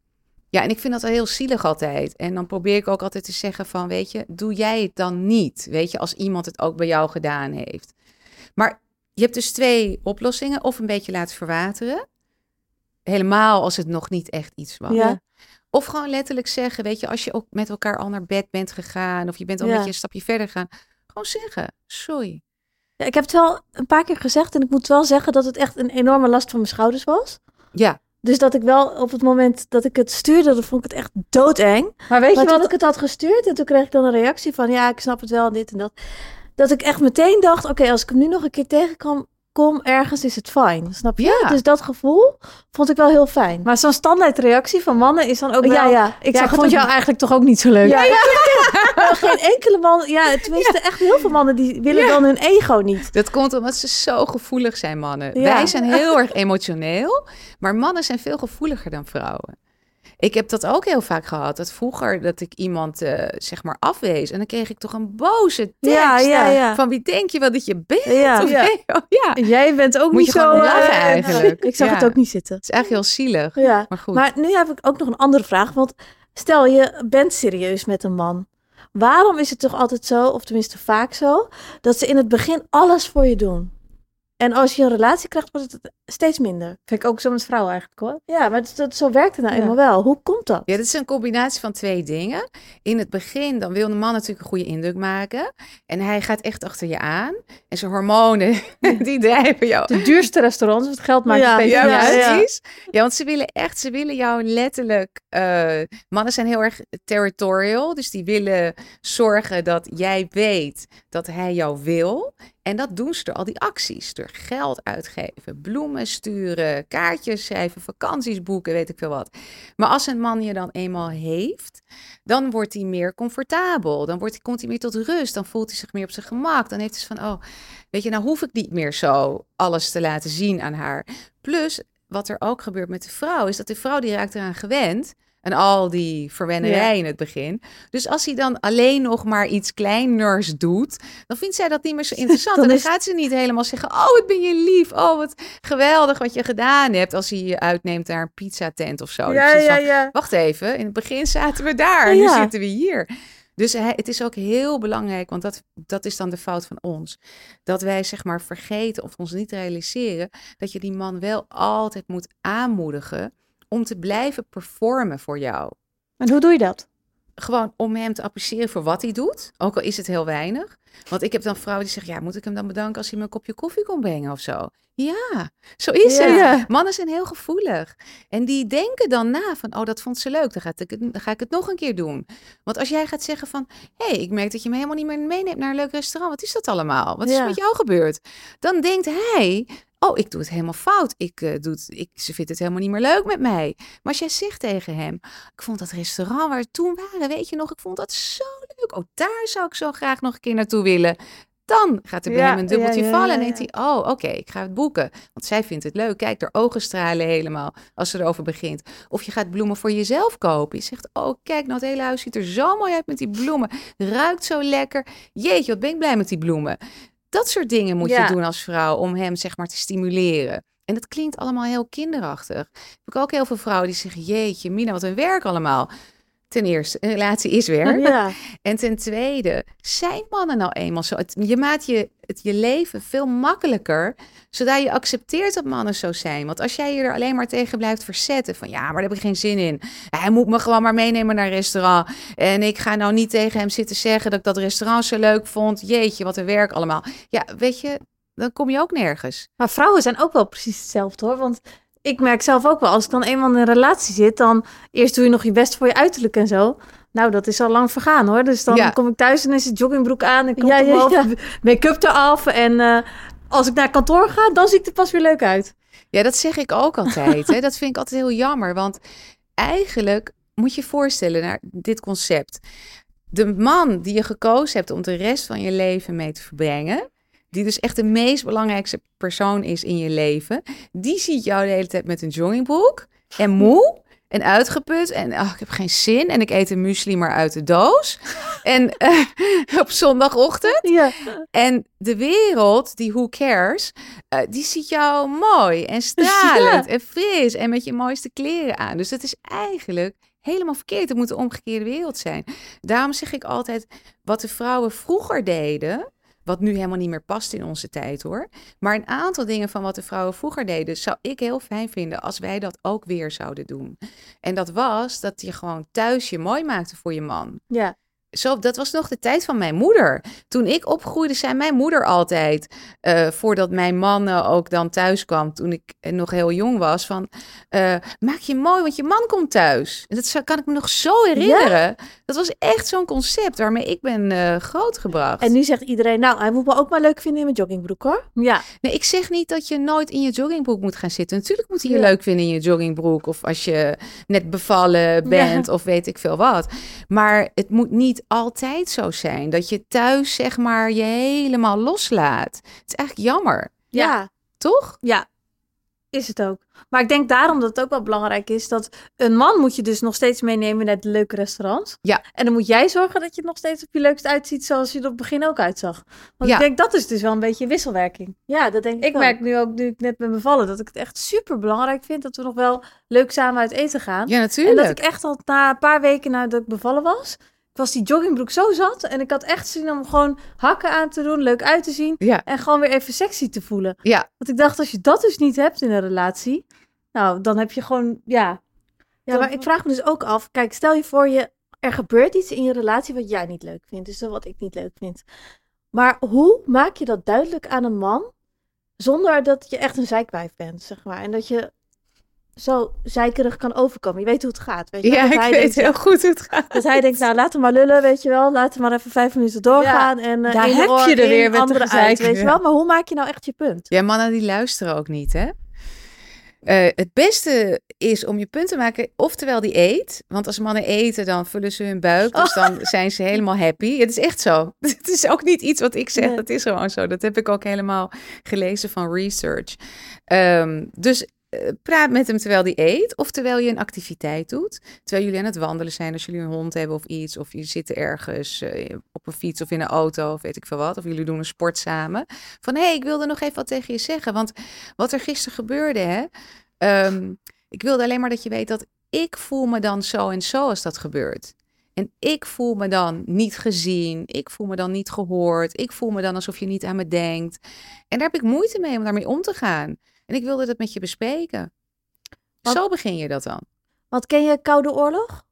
ja, en ik vind dat heel zielig altijd. En dan probeer ik ook altijd te zeggen van, weet je, doe jij het dan niet? Weet je, als iemand het ook bij jou gedaan heeft. Maar je hebt dus twee oplossingen. Of een beetje laten verwateren. Helemaal als het nog niet echt iets was. Ja. Of gewoon letterlijk zeggen, weet je, als je ook met elkaar al naar bed bent gegaan of je bent al Ja. met je een stapje verder gegaan, gewoon zeggen, sorry. Ja, ik heb het wel een paar keer gezegd en ik moet wel zeggen dat het echt een enorme last van mijn schouders was. Ja, Dus dat ik wel op het moment dat ik het stuurde, dan vond ik het echt doodeng. Maar weet Maar je dat wat? ik het had gestuurd en toen kreeg ik dan een reactie van ja, ik snap het wel en dit en dat. Dat ik echt meteen dacht, oké, als ik hem nu nog een keer tegenkom kom ergens, is het fijn. Snap je? Ja. Dus dat gevoel vond ik wel heel fijn. Maar zo'n standaardreactie van mannen is dan ook wel... ja, ja. Ik, Ja, zag, ik vond het jou eigenlijk toch ook niet zo leuk? Ja, ja. Maar geen enkele man, ja, tenminste echt heel veel mannen die willen dan hun ego niet. dat komt omdat ze zo gevoelig zijn, mannen. Ja. Wij zijn heel erg emotioneel, maar mannen zijn veel gevoeliger dan vrouwen. Ik heb dat ook heel vaak gehad. Dat vroeger dat ik iemand eh, zeg maar afwees en dan kreeg ik toch een boze tekst. Ja, ja, ja. Van wie denk je wel dat je bent? Ja. Of Ja. nee, oh, ja. Het Jij bent ook Moet niet je zo... gewoon eh, eigenlijk. Ik zag het ook niet zitten. is eigenlijk heel zielig. Ja. Maar goed. Maar nu heb ik ook nog een andere vraag. Want stel je bent serieus met een man. Waarom is het toch altijd zo, of tenminste vaak zo, dat ze in het begin alles voor je doen? En als je een relatie krijgt, wordt het steeds minder. Vind ik ook zo met vrouwen eigenlijk hoor. Ja, maar dat, dat- zo werkt het nou Ja. eenmaal wel. Hoe komt dat? Ja, dit is een combinatie van twee dingen. In het begin, dan wil de man natuurlijk een goede indruk maken. En hij gaat echt achter je aan. En zijn hormonen, die drijven jou. De duurste restaurants, het geld maakt Ja, uit. ja. precies. Ja, want ze willen echt, ze willen jou letterlijk... eh, mannen zijn heel erg territorial. Dus die willen zorgen dat jij weet dat hij jou wil. En dat doen ze door al die acties. Door geld uitgeven, bloemen sturen, kaartjes schrijven, vakanties boeken, weet ik veel wat. Maar als een man je dan eenmaal heeft, dan wordt hij meer comfortabel. Dan wordt, komt hij meer tot rust. Dan voelt hij zich meer op zijn gemak. Dan heeft hij van, oh, weet je, nou hoef ik niet meer zo alles te laten zien aan haar. Plus, wat er ook gebeurt met de vrouw, is dat de vrouw die raakt eraan gewend. En al die verwennerij in het begin. Dus als hij dan alleen nog maar iets kleiners doet, dan vindt zij dat niet meer zo interessant. Dan en dan is- gaat ze niet helemaal zeggen: Oh, wat ben je lief. Oh, wat geweldig wat je gedaan hebt. Als hij je uitneemt naar een pizzatent of zo. Ja, precies ja, ja. Wacht even, in het begin zaten we daar. en Nu zitten we hier. Dus het is ook heel belangrijk, want dat, dat is dan de fout van ons. Dat wij zeg maar vergeten of ons niet realiseren dat je die man wel altijd moet aanmoedigen om te blijven performen voor jou. En hoe doe je dat? Gewoon om hem te appreciëren voor wat hij doet, ook al is het heel weinig. Want ik heb dan vrouwen die zeggen, ja, moet ik hem dan bedanken als hij me een kopje koffie kon brengen of zo? Ja, zo is Ja. het. Mannen zijn heel gevoelig. En die denken dan na van, oh, dat vond ze leuk, dan ga ik het, dan ga ik het nog een keer doen. Want als jij gaat zeggen van, hé, hey, ik merk dat je me helemaal niet meer meeneemt naar een leuk restaurant. Wat is dat allemaal? Wat is er met jou gebeurd? Dan denkt hij, oh, ik doe het helemaal fout. Ik, eh, doe het, ik, ze vindt het helemaal niet meer leuk met mij. Maar als jij zegt tegen hem, ik vond dat restaurant waar we toen waren, weet je nog, ik vond dat zo leuk. Oh, daar zou ik zo graag nog een keer naartoe willen. Dan gaat er bij Ja, hem een dubbeltje ja, ja, vallen en denkt hij, oh, oké, ik ga het boeken. Want zij vindt het leuk. Kijk, haar ogen stralen helemaal als ze erover begint. Of je gaat bloemen voor jezelf kopen. Je zegt, oh, kijk, nou, het hele huis ziet er zo mooi uit met die bloemen. Ruikt zo lekker. Jeetje, wat ben ik blij met die bloemen. Dat soort dingen moet Ja. je doen als vrouw om hem, zeg maar, te stimuleren. En dat klinkt allemaal heel kinderachtig. Heb ik ook heel veel vrouwen die zeggen, jeetje, Mina, wat een werk allemaal. Ten eerste, een relatie is werk. Ja, En ten tweede, zijn mannen nou eenmaal zo? Het, je maakt je, het, je leven veel makkelijker, zodat je accepteert dat mannen zo zijn. Want als jij je er alleen maar tegen blijft verzetten van ja, maar daar heb ik geen zin in. Hij moet me gewoon maar meenemen naar een restaurant. En ik ga nou niet tegen hem zitten zeggen dat ik dat restaurant zo leuk vond. Jeetje, wat een werk allemaal. Ja, weet je, dan kom je ook nergens. Maar vrouwen zijn ook wel precies hetzelfde hoor. Want ik merk zelf ook wel, als ik dan eenmaal in een relatie zit, dan eerst doe je nog je best voor je uiterlijk en zo. Nou, dat is al lang vergaan hoor. Dus dan Ja. kom ik thuis en is het joggingbroek aan en Ja, ja, ja, ja. make-up eraf. En eh, als ik naar kantoor ga, dan zie ik er pas weer leuk uit. Ja, dat zeg ik ook altijd. Hè. Dat vind ik altijd heel jammer. Want eigenlijk moet je je voorstellen naar dit concept. De man die je gekozen hebt om de rest van je leven mee te verbrengen. Die dus echt de meest belangrijkste persoon is in je leven. Die ziet jou de hele tijd met een joggingbroek. En moe. En uitgeput. En ach, ik heb geen zin. En ik eet een muesli maar uit de doos. En eh, op zondagochtend. ja. En de wereld, die who cares, eh, die ziet jou mooi en stralend en fris en met je mooiste kleren aan. Dus dat is eigenlijk helemaal verkeerd. Het moet de omgekeerde wereld zijn. Daarom zeg ik altijd, wat de vrouwen vroeger deden, Wat nu helemaal niet meer past in onze tijd hoor. Maar een aantal dingen van wat de vrouwen vroeger deden, zou ik heel fijn vinden als wij dat ook weer zouden doen. En dat was dat je gewoon thuis je mooi maakte voor je man. Ja. Zo, dat was nog de tijd van mijn moeder. Toen ik opgroeide, zei mijn moeder altijd, eh, voordat mijn man eh, ook dan thuis kwam, toen ik eh, nog heel jong was, van maak je mooi, want je man komt thuis. En dat kan ik me nog zo herinneren. Dat was echt zo'n concept waarmee ik ben grootgebracht. En nu zegt iedereen, nou, hij moet me ook maar leuk vinden in mijn joggingbroek hoor. Ja. Nee, ik zeg niet dat je nooit in je joggingbroek moet gaan zitten. Natuurlijk moet je je Ja. leuk vinden in je joggingbroek. Of als je net bevallen bent of weet ik veel wat. Maar het moet niet altijd zo zijn dat je thuis zeg maar je helemaal loslaat. Het is eigenlijk jammer, Ja. Ja. toch? Ja, is het ook. Maar ik denk daarom dat het ook wel belangrijk is dat een man moet je dus nog steeds meenemen naar de leuke restaurants. Ja. En dan moet jij zorgen dat je er nog steeds op je leukst uitziet zoals je er op het begin ook uitzag. Want Ja. ik denk dat is dus wel een beetje wisselwerking. Ja, dat denk ik Ik merk nu ook, nu ik net ben bevallen, dat ik het echt super belangrijk vind dat we nog wel leuk samen uit eten gaan. Ja, En natuurlijk. dat ik echt al na een paar weken nadat ik bevallen was, was die joggingbroek zo zat. En ik had echt zin om gewoon hakken aan te doen, leuk uit te zien. Ja, En gewoon weer even sexy te voelen. ja, Want ik dacht, als je dat dus niet hebt in een relatie, nou, dan heb je gewoon, ja. Ja, maar ik vraag me dus ook af. Kijk, stel je voor je, er gebeurt iets in je relatie wat jij niet leuk vindt. Dus wat ik niet leuk vind. Maar hoe maak je dat duidelijk aan een man zonder dat je echt een zeikwijf bent, zeg maar. En dat je zo zeikerig kan overkomen. Je weet hoe het gaat, weet je ja Dat ik hij weet denkt, heel goed hoe het gaat. Dat hij denkt, nou, laten we maar lullen, weet je wel. Laten we maar even vijf minuten doorgaan. en uh, daar heb oor je er weer met de andere uit, weet je wel. Maar hoe maak je nou echt je punt? Ja, mannen die luisteren ook niet, hè? Eh, het beste is om je punt te maken, oftewel die eet. Want als mannen eten, dan vullen ze hun buik. Dus dan zijn ze helemaal happy. Het is echt zo. Het is ook niet iets wat ik zeg. Nee. Dat is gewoon zo. Dat heb ik ook helemaal gelezen van research. Ehm, dus praat met hem terwijl die eet. Of terwijl je een activiteit doet. Terwijl jullie aan het wandelen zijn. Als jullie een hond hebben of iets. Of je zit ergens eh, op een fiets of in een auto. Of weet ik veel wat. Of jullie doen een sport samen. Van hé, hey, ik wilde nog even wat tegen je zeggen. Want wat er gisteren gebeurde, hè. ehm, ik wilde alleen maar dat je weet dat ik voel me dan zo en zo als dat gebeurt. En ik voel me dan niet gezien. Ik voel me dan niet gehoord. Ik voel me dan alsof je niet aan me denkt. En daar heb ik moeite mee om daarmee om te gaan. En ik wilde dat met je bespreken. Zo begin je dat dan. Want ken je Koude Oorlog?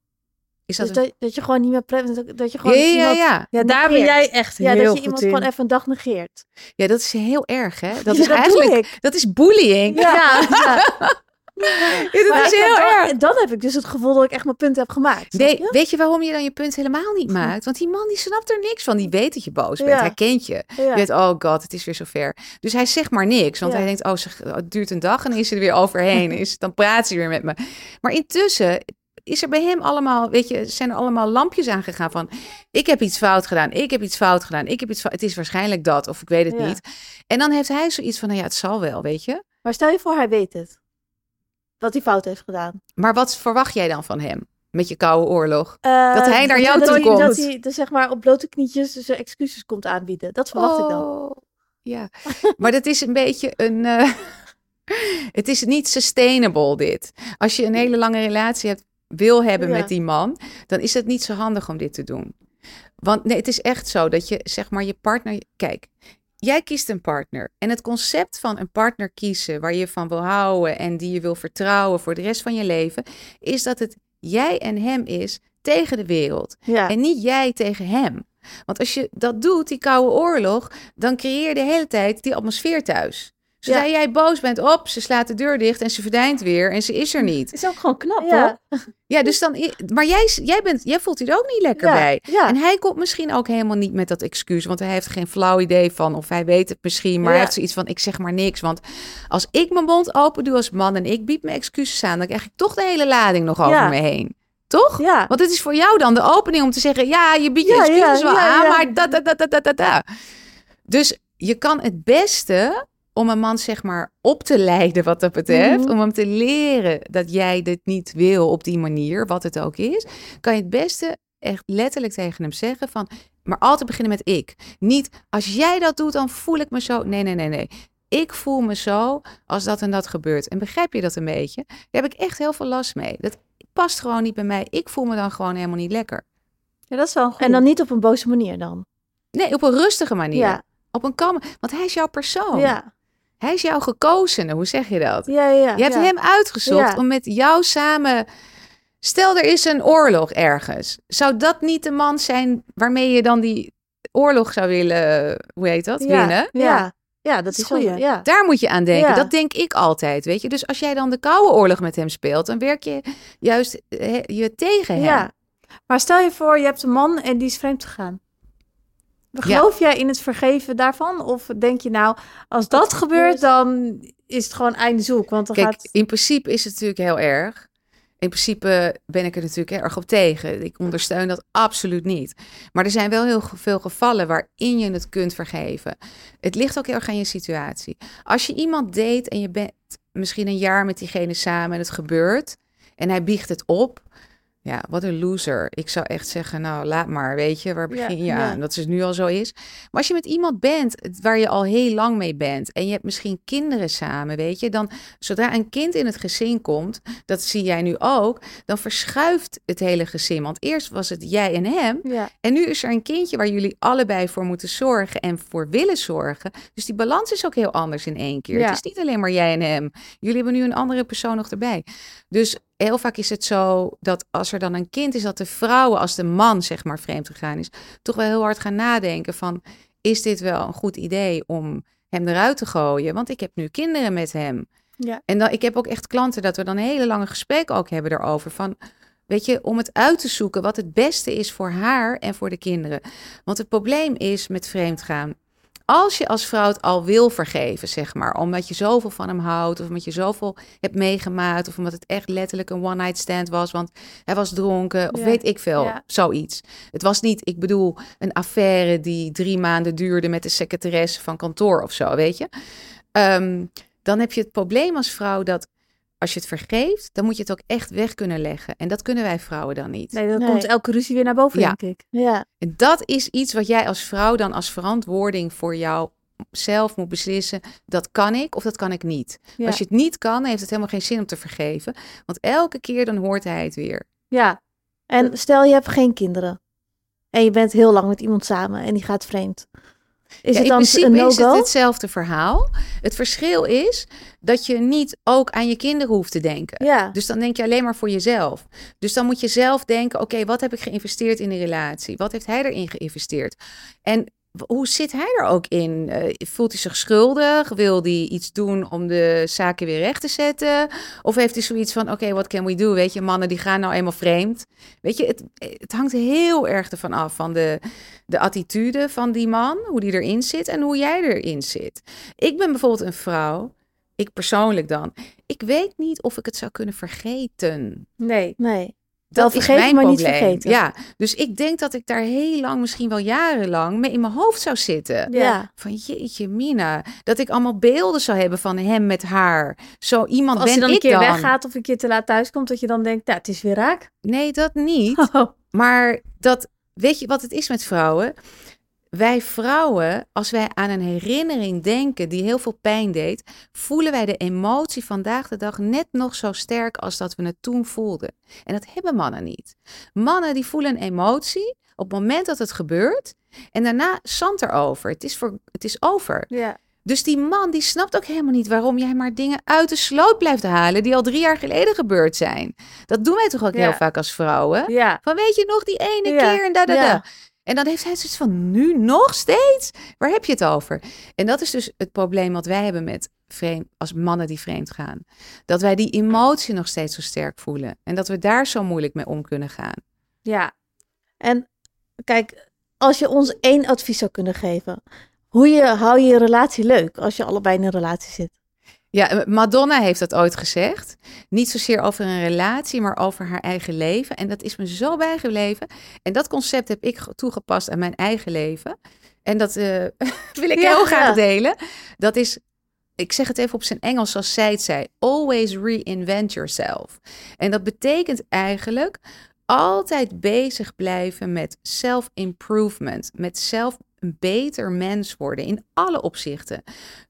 Is dat Dus een- dat, dat je gewoon niet meer... pre- Dat, je Ja, gewoon ja, ja, iemand... ja. Ja, daar ben jij echt Ja, heel dat je goed iemand in. gewoon even een dag negeert. Ja, dat is heel erg, hè? Dat Ja, is eigenlijk... Dat is bullying. Ja, Ja, ja. dat Maar is heel dan- erg. Dan heb ik dus het gevoel dat ik echt mijn punt heb gemaakt. snap Nee, je? weet je waarom je dan je punt helemaal niet maakt? Want die man die snapt er niks van. Die weet dat je boos bent. Ja. Hij kent je. Ja. Je weet, oh god, het is weer zover. Dus hij zegt maar niks. Want hij denkt, oh, zeg, het duurt een dag en dan is hij er weer overheen. Is, dan praat hij weer met me. Maar intussen is er bij hem allemaal, weet je, zijn er allemaal lampjes aangegaan van, ik heb iets fout gedaan, ik heb iets fout gedaan, ik heb iets fout, het is waarschijnlijk dat, of ik weet het Ja. niet. En dan heeft hij zoiets van, nou ja, het zal wel, weet je. Maar stel je voor, hij weet het. Wat hij fout heeft gedaan. Maar wat verwacht jij dan van hem? Met je koude oorlog? Eh, Dat hij naar jou dat toe hij- komt. Dat hij dus zeg maar op blote knietjes zijn excuses komt aanbieden. Dat verwacht ik dan. Oh, Ja, maar dat is een beetje een. eh, het is niet sustainable, dit. Als je een hele lange relatie hebt, wil hebben Ja. met die man, dan is het niet zo handig om dit te doen. Want nee, het is echt zo dat je, zeg maar, je partner. Kijk, jij kiest een partner. En het concept van een partner kiezen waar je van wil houden en die je wil vertrouwen voor de rest van je leven, is dat het jij en hem is tegen de wereld. Ja. En niet jij tegen hem. Want als je dat doet, die koude oorlog, dan creëer je de hele tijd die atmosfeer thuis. Zodra Ja. jij boos bent, op, ze slaat de deur dicht en ze verdwijnt weer en ze is er niet. is ook gewoon knap, Ja. hoor. Ja, dus dan, maar jij, jij, bent, jij voelt je er ook niet lekker ja. bij. Ja. En hij komt misschien ook helemaal niet met dat excuus, want hij heeft geen flauw idee van, of hij weet het misschien, maar Ja. hij heeft zoiets van: ik zeg maar niks. Want als ik mijn mond open doe als man en ik bied mijn excuses aan, dan krijg ik toch de hele lading nog over Ja. me heen. Toch? ja. Want het is voor jou dan de opening om te zeggen: ja, je biedt je Ja, excuses ja, wel ja, aan, ja. maar da, da, da, da, da, da, da. Dus je kan het beste om een man zeg maar op te leiden wat dat betreft, Mhm. om hem te leren dat jij dit niet wil op die manier, wat het ook is, kan je het beste echt letterlijk tegen hem zeggen van, maar altijd beginnen met ik. Niet als jij dat doet, dan voel ik me zo. Nee, nee, nee, nee. Ik voel me zo als dat en dat gebeurt. En begrijp je dat een beetje? Daar heb ik echt heel veel last mee. Dat past gewoon niet bij mij. Ik voel me dan gewoon helemaal niet lekker. Ja, dat is wel goeie. En dan niet op een boze manier dan. Nee, op een rustige manier. Ja. Op een kalme, want hij is jouw persoon. Ja, Hij is jouw gekozene, hoe zeg je dat? ja, ja. je hebt ja. hem uitgezocht Ja. om met jou samen... Stel, er is een oorlog ergens. Zou dat niet de man zijn waarmee je dan die oorlog zou willen, hoe heet dat, ja, winnen? Ja, ja, dat Dat is wel, ja. Daar moet je aan denken. Ja. Dat denk ik altijd, weet je. Dus als jij dan de Koude Oorlog met hem speelt, dan werk je juist eh, je tegen hem. Ja, Maar stel je voor, je hebt een man en die is vreemd gegaan. Geloof jij in het vergeven daarvan? Of denk je nou, als dat gebeurt, dan is het gewoon einde zoek? Want dan Kijk, gaat... in principe is het natuurlijk heel erg. In principe ben ik er natuurlijk erg op tegen. Ik ondersteun dat absoluut niet. Maar er zijn wel heel veel gevallen waarin je het kunt vergeven. Het ligt ook heel erg aan je situatie. Als je iemand date en je bent misschien een jaar met diegene samen en het gebeurt en hij biecht het op. Ja, wat een loser. Ik zou echt zeggen, nou laat maar, weet je, waar begin je ja. aan? Dat het nu al zo is. Maar als je met iemand bent waar je al heel lang mee bent en je hebt misschien kinderen samen, weet je, dan zodra een kind in het gezin komt, dat zie jij nu ook, dan verschuift het hele gezin. Want eerst was het jij en hem ja, en nu is er een kindje waar jullie allebei voor moeten zorgen en voor willen zorgen. Dus die balans is ook heel anders in één keer. Het is niet alleen maar jij en hem. Jullie hebben nu een andere persoon nog erbij. Dus heel vaak is het zo dat als er dan een kind is, dat de vrouwen, als de man zeg maar vreemd gegaan is, toch wel heel hard gaan nadenken van, is dit wel een goed idee om hem eruit te gooien? Want ik heb nu kinderen met hem. Ja. En dan, ik heb ook echt klanten dat we dan hele lange gesprekken ook hebben daarover van, weet je, om het uit te zoeken wat het beste is voor haar en voor de kinderen. Want het probleem is met vreemdgaan. Als je als vrouw het al wil vergeven, zeg maar, omdat je zoveel van hem houdt, of omdat je zoveel hebt meegemaakt, of omdat het echt letterlijk een one-night stand was, want hij was dronken, of Ja. weet ik veel, Ja. zoiets. Het was niet, ik bedoel, een affaire die drie maanden duurde met de secretaresse van kantoor of zo, weet je. Ehm, dan heb je het probleem als vrouw dat als je het vergeeft, dan moet je het ook echt weg kunnen leggen. En dat kunnen wij vrouwen dan niet. Nee, dan Nee. komt elke ruzie weer naar boven, Ja. denk ik. ja, En dat is iets wat jij als vrouw dan als verantwoording voor jouzelf moet beslissen. Dat kan ik of dat kan ik niet. Ja. Als je het niet kan, heeft het helemaal geen zin om te vergeven. Want elke keer dan hoort hij het weer. ja. En stel je hebt geen kinderen. En je bent heel lang met iemand samen en die gaat vreemd. Is Ja, het in principe is het hetzelfde verhaal. Het verschil is dat je niet ook aan je kinderen hoeft te denken. Ja, Dus dan denk je alleen maar voor jezelf. Dus dan moet je zelf denken: oké, wat heb ik geïnvesteerd in de relatie? Wat heeft hij erin geïnvesteerd? En hoe zit hij er ook in? Eh, voelt hij zich schuldig? Wil hij iets doen om de zaken weer recht te zetten? Of heeft hij zoiets van: oké, what can we do? Weet je, mannen die gaan nou eenmaal vreemd. Weet je, het, het hangt heel erg ervan af van de, de attitude van die man, hoe die erin zit en hoe jij erin zit. Ik ben bijvoorbeeld een vrouw. Ik persoonlijk dan. Ik weet niet of ik het zou kunnen vergeten. Nee. nee. Dat Wel is mijn maar niet probleem. vergeten. Ja, dus ik denk dat ik daar heel lang, misschien wel jarenlang, mee in mijn hoofd zou zitten. Ja. Van jeetje, Mina. Dat ik allemaal beelden zou hebben van hem met haar. Zo iemand Als ben je dan een ik keer dan. weggaat of een keer te laat thuis komt, dat je dan denkt, nou, het is weer raak. Nee, dat niet. Maar dat, weet je wat het is met vrouwen? Wij vrouwen, als wij aan een herinnering denken die heel veel pijn deed, voelen wij de emotie vandaag de dag net nog zo sterk als dat we het toen voelden. En dat hebben mannen niet. Mannen die voelen een emotie op het moment dat het gebeurt en daarna zand erover. Het is, voor, het is over. Ja. Dus die man die snapt ook helemaal niet waarom jij maar dingen uit de sloot blijft halen die al drie jaar geleden gebeurd zijn. Dat doen wij toch ook Ja. heel vaak als vrouwen? Ja. Van weet je nog die ene Ja, keer en da da da. En dan heeft hij zoiets van nu nog steeds? Waar heb je het over? En dat is dus het probleem wat wij hebben met vreemd, als mannen die vreemd gaan. Dat wij die emotie nog steeds zo sterk voelen. En dat we daar zo moeilijk mee om kunnen gaan. Ja. En kijk, als je ons één advies zou kunnen geven. Hoe je, hou je je relatie leuk als je allebei in een relatie zit? Ja, Madonna heeft dat ooit gezegd. Niet zozeer over een relatie, maar over haar eigen leven. En dat is me zo bijgebleven. En dat concept heb ik ge- toegepast aan mijn eigen leven. En dat eh, wil ik Ja, heel graag ja. delen. Dat is, ik zeg het even op zijn Engels zoals zij het zei. Always reinvent yourself. En dat betekent eigenlijk altijd bezig blijven met self-improvement. Met zelf een beter mens worden in alle opzichten.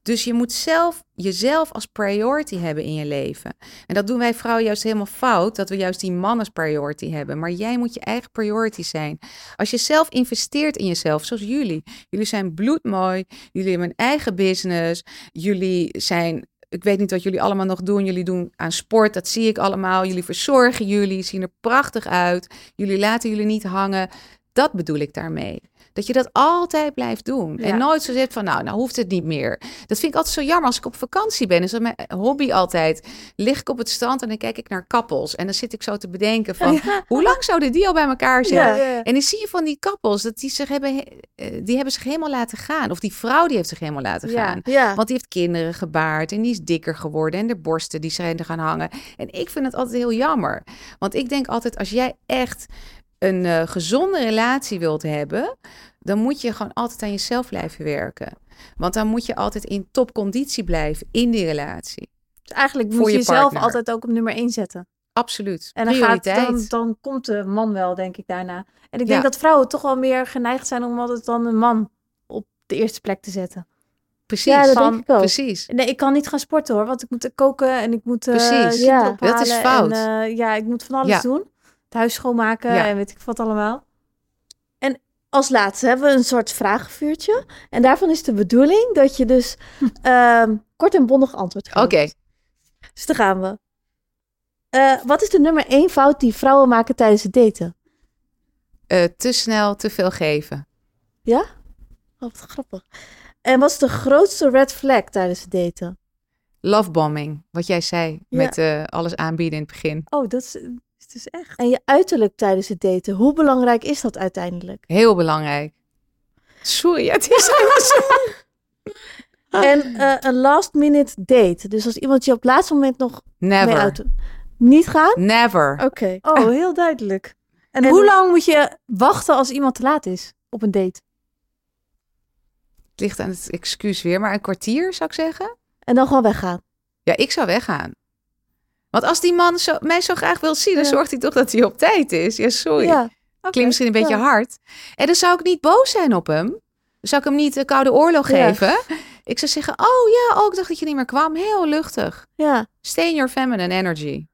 Dus je moet zelf jezelf als priority hebben in je leven. En dat doen wij vrouwen juist helemaal fout, dat we juist die man priority hebben. Maar jij moet je eigen priority zijn. Als je zelf investeert in jezelf, zoals jullie. Jullie zijn bloedmooi, jullie hebben een eigen business, jullie zijn ik weet niet wat jullie allemaal nog doen. Jullie doen aan sport, dat zie ik allemaal. Jullie verzorgen jullie, zien er prachtig uit. Jullie laten jullie niet hangen. Dat bedoel ik daarmee. Dat je dat altijd blijft doen. Ja. En nooit zo zegt van, nou, nou hoeft het niet meer. Dat vind ik altijd zo jammer als ik op vakantie ben. Is dat mijn hobby altijd. Lig ik op het strand en dan kijk ik naar kappels. En dan zit ik zo te bedenken van, Ja. hoe lang zouden die al bij elkaar zijn? Ja. En dan zie je van die kappels, dat die, zich hebben, eh, die hebben zich helemaal laten gaan. Of die vrouw die heeft zich helemaal laten gaan. Want die heeft kinderen gebaard en die is dikker geworden. En de borsten die zijn er gaan hangen. En ik vind het altijd heel jammer. Want ik denk altijd, als jij echt een eh, gezonde relatie wilt hebben... dan moet je gewoon altijd aan jezelf blijven werken. Want dan moet je altijd in topconditie blijven in die relatie. Dus eigenlijk Voor moet je je jezelf partner. altijd ook op nummer 1 zetten. Absoluut. En dan, gaat, dan, dan komt de man wel, denk ik, daarna. En ik Ja. denk dat vrouwen toch wel meer geneigd zijn om altijd dan een man op de eerste plek te zetten. Precies. Ja, dat van- denk ik ook. Precies. Nee, ik kan niet gaan sporten hoor, want ik moet koken en ik moet eh Precies. Ja, dat is fout. En, eh, ja, ik moet van alles Ja. doen. Huis schoonmaken Ja. en weet ik wat allemaal. Als laatste hebben we een soort vragenvuurtje. En daarvan is de bedoeling dat je dus ehm, kort en bondig antwoord Oké. geeft. Dus daar gaan we. Eh, wat is de nummer één fout die vrouwen maken tijdens het daten? Eh, te snel, te veel geven. Oh, wat grappig. En wat is de grootste red flag tijdens het daten? Lovebombing, wat jij zei. Ja. Met eh, alles aanbieden in het begin. Oh, dat is, is dus echt. En je uiterlijk tijdens het daten. Hoe belangrijk is dat uiteindelijk? Heel belangrijk. Sorry, het is helemaal zo. En eh, een last minute date. Dus als iemand je op het laatste moment nog mee Never. uit... Niet gaan? Never. Oké. Oh, heel duidelijk. En, En- hoe lang moet je wachten als iemand te laat is op een date? Het ligt aan het excuus weer, maar een kwartier zou ik zeggen. En dan gewoon weggaan. Ja, ik zou weggaan. Want als die man zo, mij zo graag wil zien, dan Ja. zorgt hij toch dat hij op tijd is. Ja, sorry. Ja. Klinkt misschien een beetje ja. hard. En dan zou ik niet boos zijn op hem. Dan zou ik hem niet de koude oorlog Ja. geven. Ik zou zeggen, oh ja, oh, ik dacht dat je niet meer kwam. Heel luchtig. Ja. Stay in your feminine energy.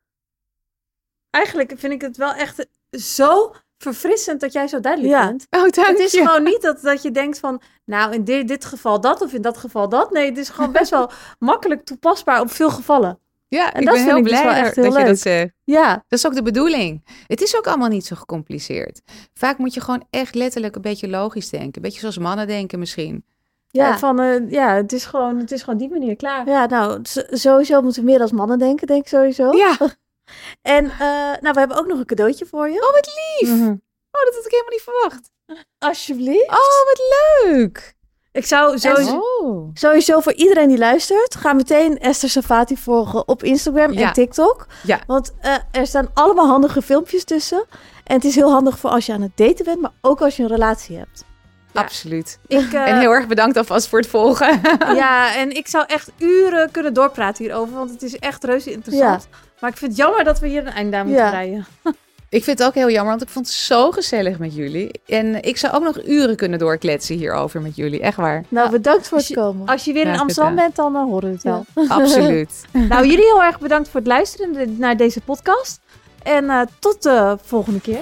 Eigenlijk vind ik het wel echt zo verfrissend dat jij zo duidelijk Ja. bent. Oh, dank Het is je. gewoon niet dat, dat je denkt van, nou in dit, dit geval dat of in dat geval dat. Nee, het is gewoon best wel makkelijk toepasbaar op veel gevallen. Ja, En ik dat ben heel ik dus blij wel echt heel dat je dat zegt. Ja. Dat is ook de bedoeling. Het is ook allemaal niet zo gecompliceerd. Vaak moet je gewoon echt letterlijk een beetje logisch denken. Een beetje zoals mannen denken misschien. Ja. Van, eh, ja, het is, gewoon, het is gewoon die manier klaar. Ja, nou, sowieso moeten we meer als mannen denken, denk ik sowieso. Ja, oh, En eh, nou, we hebben ook nog een cadeautje voor je. wat lief. Mhm. Oh, dat had ik helemaal niet verwacht. Alsjeblieft. Oh, wat leuk. Ik zou sowieso... Oh. Sowieso voor iedereen die luistert, ga meteen Esther Safati volgen op Instagram Ja. en TikTok. Ja. Want eh, er staan allemaal handige filmpjes tussen. En het is heel handig voor als je aan het daten bent, maar ook als je een relatie hebt. Ja. Absoluut. Ik, eh, En heel erg bedankt alvast voor het volgen. Ja, en ik zou echt uren kunnen doorpraten hierover, want het is echt reuze interessant. Maar ik vind het jammer dat we hier een einde aan moeten Ja. Ik vind het ook heel jammer, want ik vond het zo gezellig met jullie. En ik zou ook nog uren kunnen doorkletsen hierover met jullie. Echt waar. Nou, bedankt voor als het je- komen. Als je weer in Amsterdam bent, dan eh, horen we het wel. Absoluut. Nou, jullie heel erg bedankt voor het luisteren naar deze podcast. En eh, tot de volgende keer.